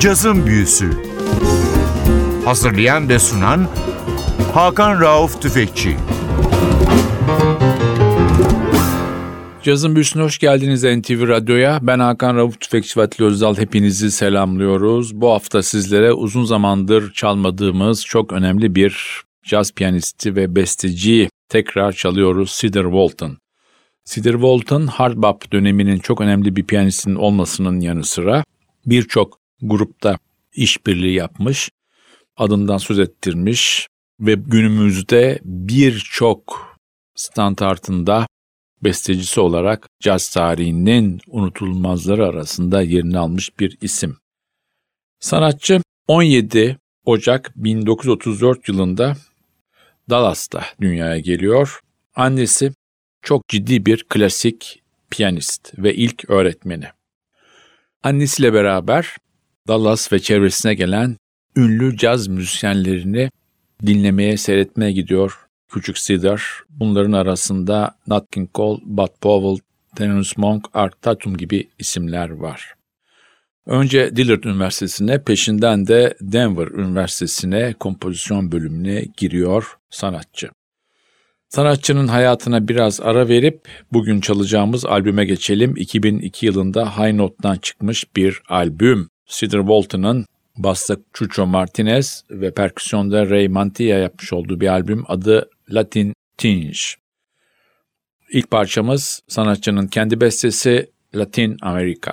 Cazın Büyüsü Hazırlayan ve sunan Hakan Rauf Tüfekçi Cazın Büyüsü'ne hoş geldiniz NTV Radyo'ya. Ben Hakan Rauf Tüfekçi ve Atli Özdal hepinizi selamlıyoruz. Bu hafta sizlere uzun zamandır çalmadığımız çok önemli bir caz piyanisti ve besteci tekrar çalıyoruz Cedar Walton. Cedar Walton hard bop döneminin çok önemli bir piyanistinin olmasının yanı sıra birçok grupta işbirliği yapmış, adından söz ettirmiş ve günümüzde birçok standartında bestecisi olarak caz tarihinin unutulmazları arasında yerini almış bir isim. Sanatçı 17 Ocak 1934 yılında Dallas'ta dünyaya geliyor. Annesi çok ciddi bir klasik piyanist ve ilk öğretmeni. Annesiyle beraber Dallas ve çevresine gelen ünlü caz müzisyenlerini dinlemeye, seyretmeye gidiyor Küçük Cedar. Bunların arasında Nat King Cole, Bud Powell, Thelonious Monk, Art Tatum gibi isimler var. Önce Dillard Üniversitesi'ne, peşinden de Denver Üniversitesi'ne kompozisyon bölümüne giriyor sanatçı. Sanatçının hayatına biraz ara verip bugün çalacağımız albüme geçelim. 2002 yılında High Note'dan çıkmış bir albüm. Cedar Walton'ın basta Chucho Martinez ve perküsyonda Ray Mantilla yapmış olduğu bir albüm adı Latin Tinge. İlk parçamız sanatçının kendi bestesi Latin America.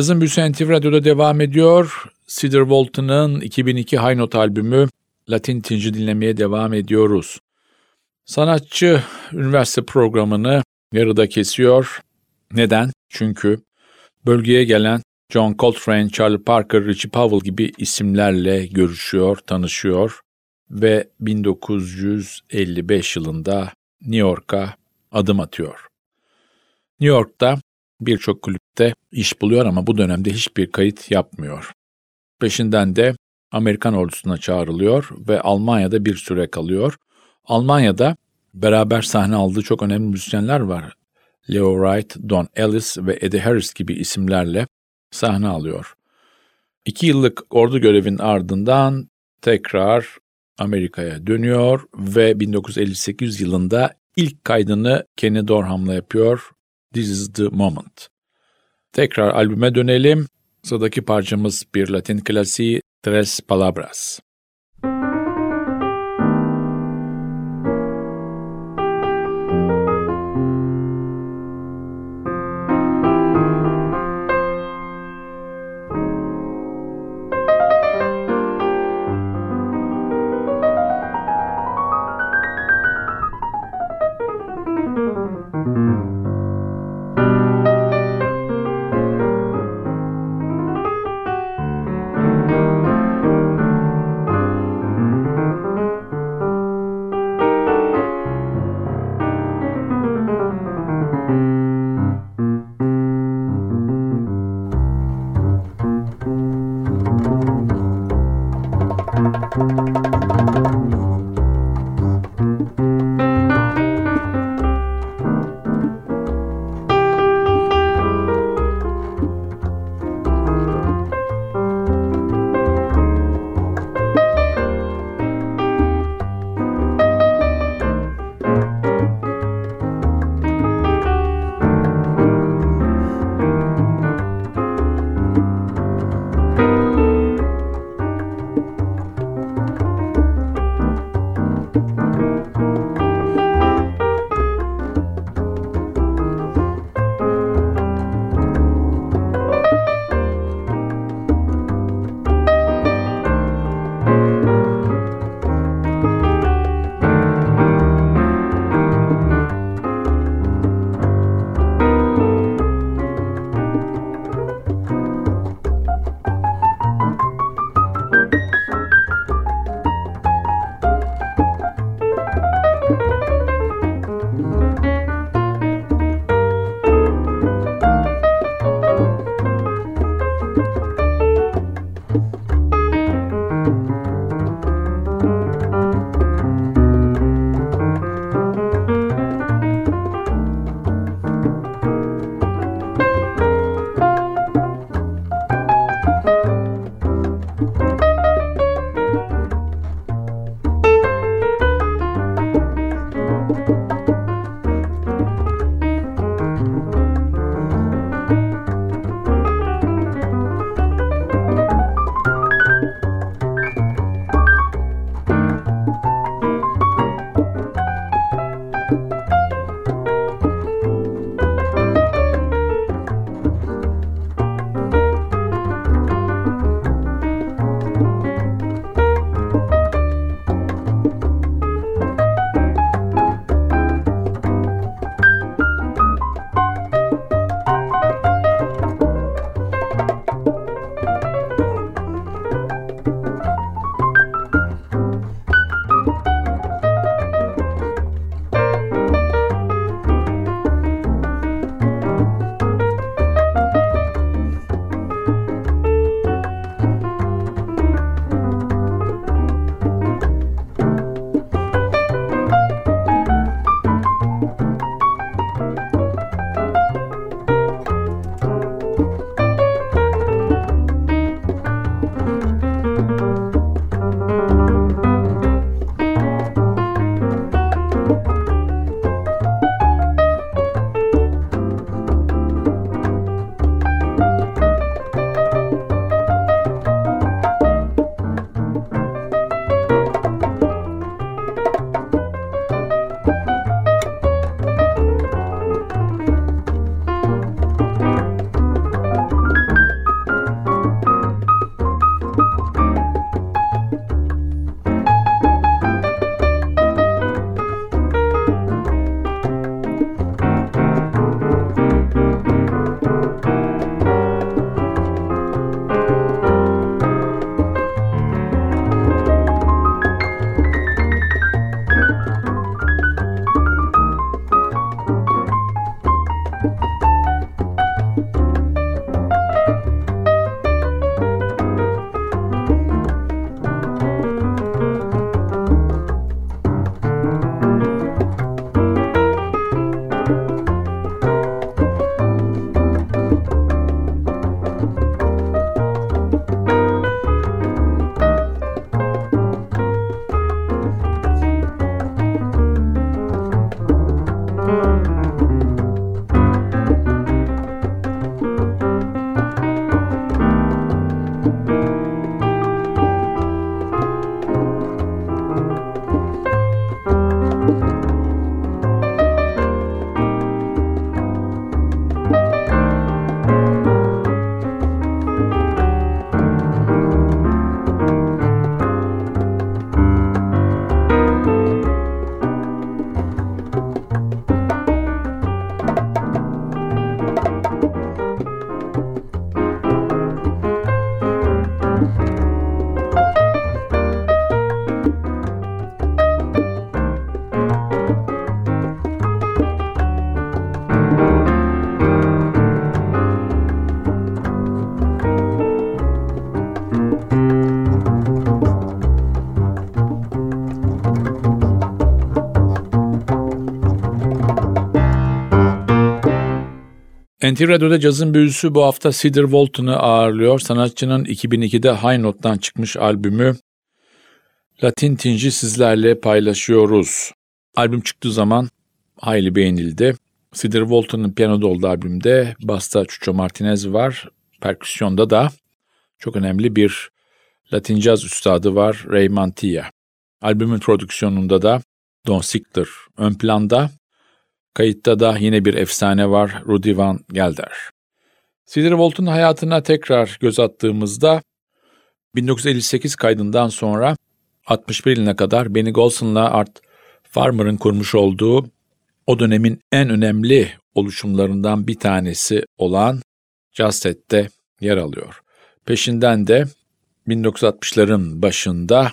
Cazın Büyüsü NTV Radyo'da devam ediyor. Cedar Walton'ın 2002 High Note albümü Latin Tinci dinlemeye devam ediyoruz. Sanatçı üniversite programını yarıda kesiyor. Neden? Çünkü bölgeye gelen John Coltrane, Charlie Parker, Richie Powell gibi isimlerle görüşüyor, tanışıyor ve 1955 yılında New York'a adım atıyor. New York'ta birçok kulüpte iş buluyor ama bu dönemde hiçbir kayıt yapmıyor. Peşinden de Amerikan ordusuna çağrılıyor ve Almanya'da bir süre kalıyor. Almanya'da beraber sahne aldığı çok önemli müzisyenler var. Leo Wright, Don Ellis ve Eddie Harris gibi isimlerle sahne alıyor. İki yıllık ordu görevin ardından tekrar Amerika'ya dönüyor ve 1958 yılında ilk kaydını Kenny Dorham'la yapıyor. This is the moment. Tekrar albüme dönelim. Sıradaki parçamız bir Latin klasiği Tres Palabras. NTV Radyo'da cazın büyüsü bu hafta Cedar Walton'u ağırlıyor. Sanatçının 2002'de High Note'dan çıkmış albümü Latin Tinci sizlerle paylaşıyoruz. Albüm çıktığı zaman hayli beğenildi. Cedar Walton'un piyanoda olduğu albümde basta Chucho Martinez var. Perküsyonda da çok önemli bir Latin caz üstadı var Ray Mantilla. Albümün prodüksiyonunda da Don Sickler ön planda Kayıtta da yine bir efsane var Rudy Van Gelder. Cedar Walton hayatına tekrar göz attığımızda 1958 kaydından sonra 61 yılına kadar Benny Golson'la Art Farmer'ın kurmuş olduğu o dönemin en önemli oluşumlarından bir tanesi olan Jazz Set'te yer alıyor. Peşinden de 1960'ların başında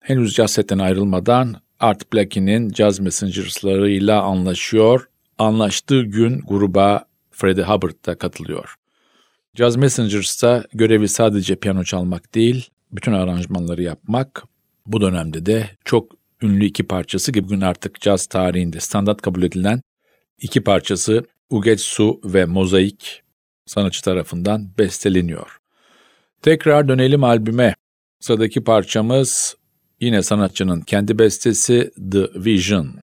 henüz Jazz Set'ten ayrılmadan Art Blakey'nin Jazz Messengers'larıyla anlaşıyor. Anlaştığı gün gruba Freddie Hubbard da katılıyor. Jazz Messengers'ta görevi sadece piyano çalmak değil, bütün aranjmanları yapmak. Bu dönemde de çok ünlü iki parçası gibi bugün artık caz tarihinde standart kabul edilen iki parçası Ugetsu ve Mozaik sanatçı tarafından besteleniyor. Tekrar dönelim albüme. Sıradaki parçamız Yine sanatçının kendi bestesi The Vision.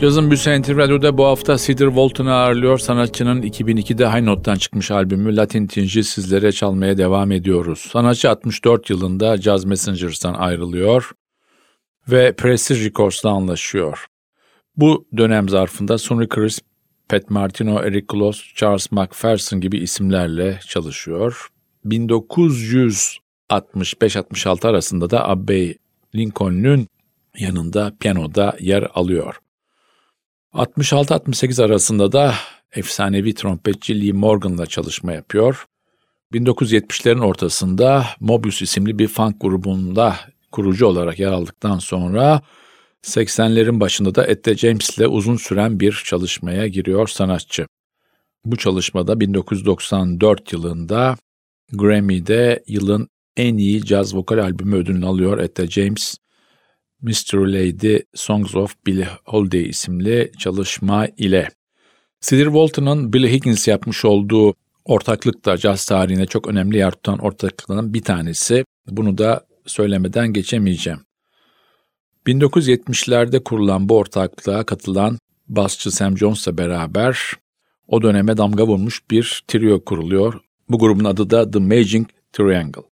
Cazın Büyüsü NTV Radyo'da bu hafta Cedar Walton'u ağırlıyor. Sanatçının 2002'de High Note'dan çıkmış albümü Latin Tinci sizlere çalmaya devam ediyoruz. Sanatçı 64 yılında Jazz Messengers'tan ayrılıyor ve Pressure Records'la anlaşıyor. Bu dönem zarfında Sonny Chris, Pat Martino, Eric Kloss, Charles McPherson gibi isimlerle çalışıyor. 1965-66 arasında da Abbey Lincoln'ün yanında piyanoda yer alıyor. 66-68 arasında da efsanevi trompetçi Lee Morgan'la çalışma yapıyor. 1970'lerin ortasında Mobius isimli bir funk grubunda kurucu olarak yer aldıktan sonra 80'lerin başında da Etta James ile uzun süren bir çalışmaya giriyor sanatçı. Bu çalışmada 1994 yılında Grammy'de yılın en iyi caz vokal albümü ödülünü alıyor Etta James. Mr. Lady Songs of Billie Holiday isimli çalışma ile. Cedar Walton'un Billy Higgins yapmış olduğu ortaklık da caz tarihine çok önemli yer tutan ortaklıklardan bir tanesi. Bunu da söylemeden geçemeyeceğim. 1970'lerde kurulan bu ortaklığa katılan basçı Sam Jones'la beraber o döneme damga vurmuş bir trio kuruluyor. Bu grubun adı da The Magic Triangle.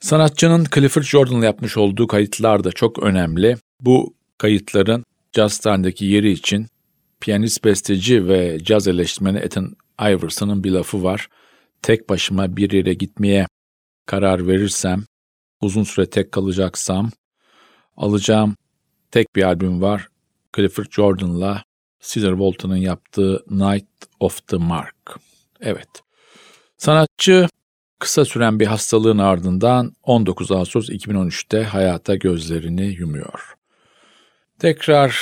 Sanatçının Clifford Jordan'la yapmış olduğu kayıtlar da çok önemli. Bu kayıtların caz tarihindeki yeri için piyanist besteci ve caz eleştirmeni Ethan Iverson'ın bir lafı var. Tek başıma bir yere gitmeye karar verirsem, uzun süre tek kalacaksam, alacağım tek bir albüm var. Clifford Jordan'la Cedar Walton'ın yaptığı Night of the Mark. Evet. Sanatçı kısa süren bir hastalığın ardından 19 Ağustos 2013'te hayata gözlerini yumuyor. Tekrar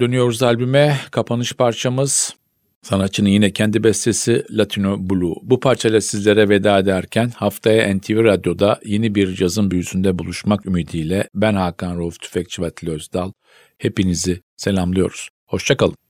dönüyoruz albüme. Kapanış parçamız sanatçının yine kendi bestesi Latino Blue. Bu parçayla sizlere veda ederken haftaya NTV Radyo'da yeni bir cazın büyüsünde buluşmak ümidiyle ben Hakan Rauf Tüfekçi ve Özdal. Hepinizi selamlıyoruz. Hoşçakalın.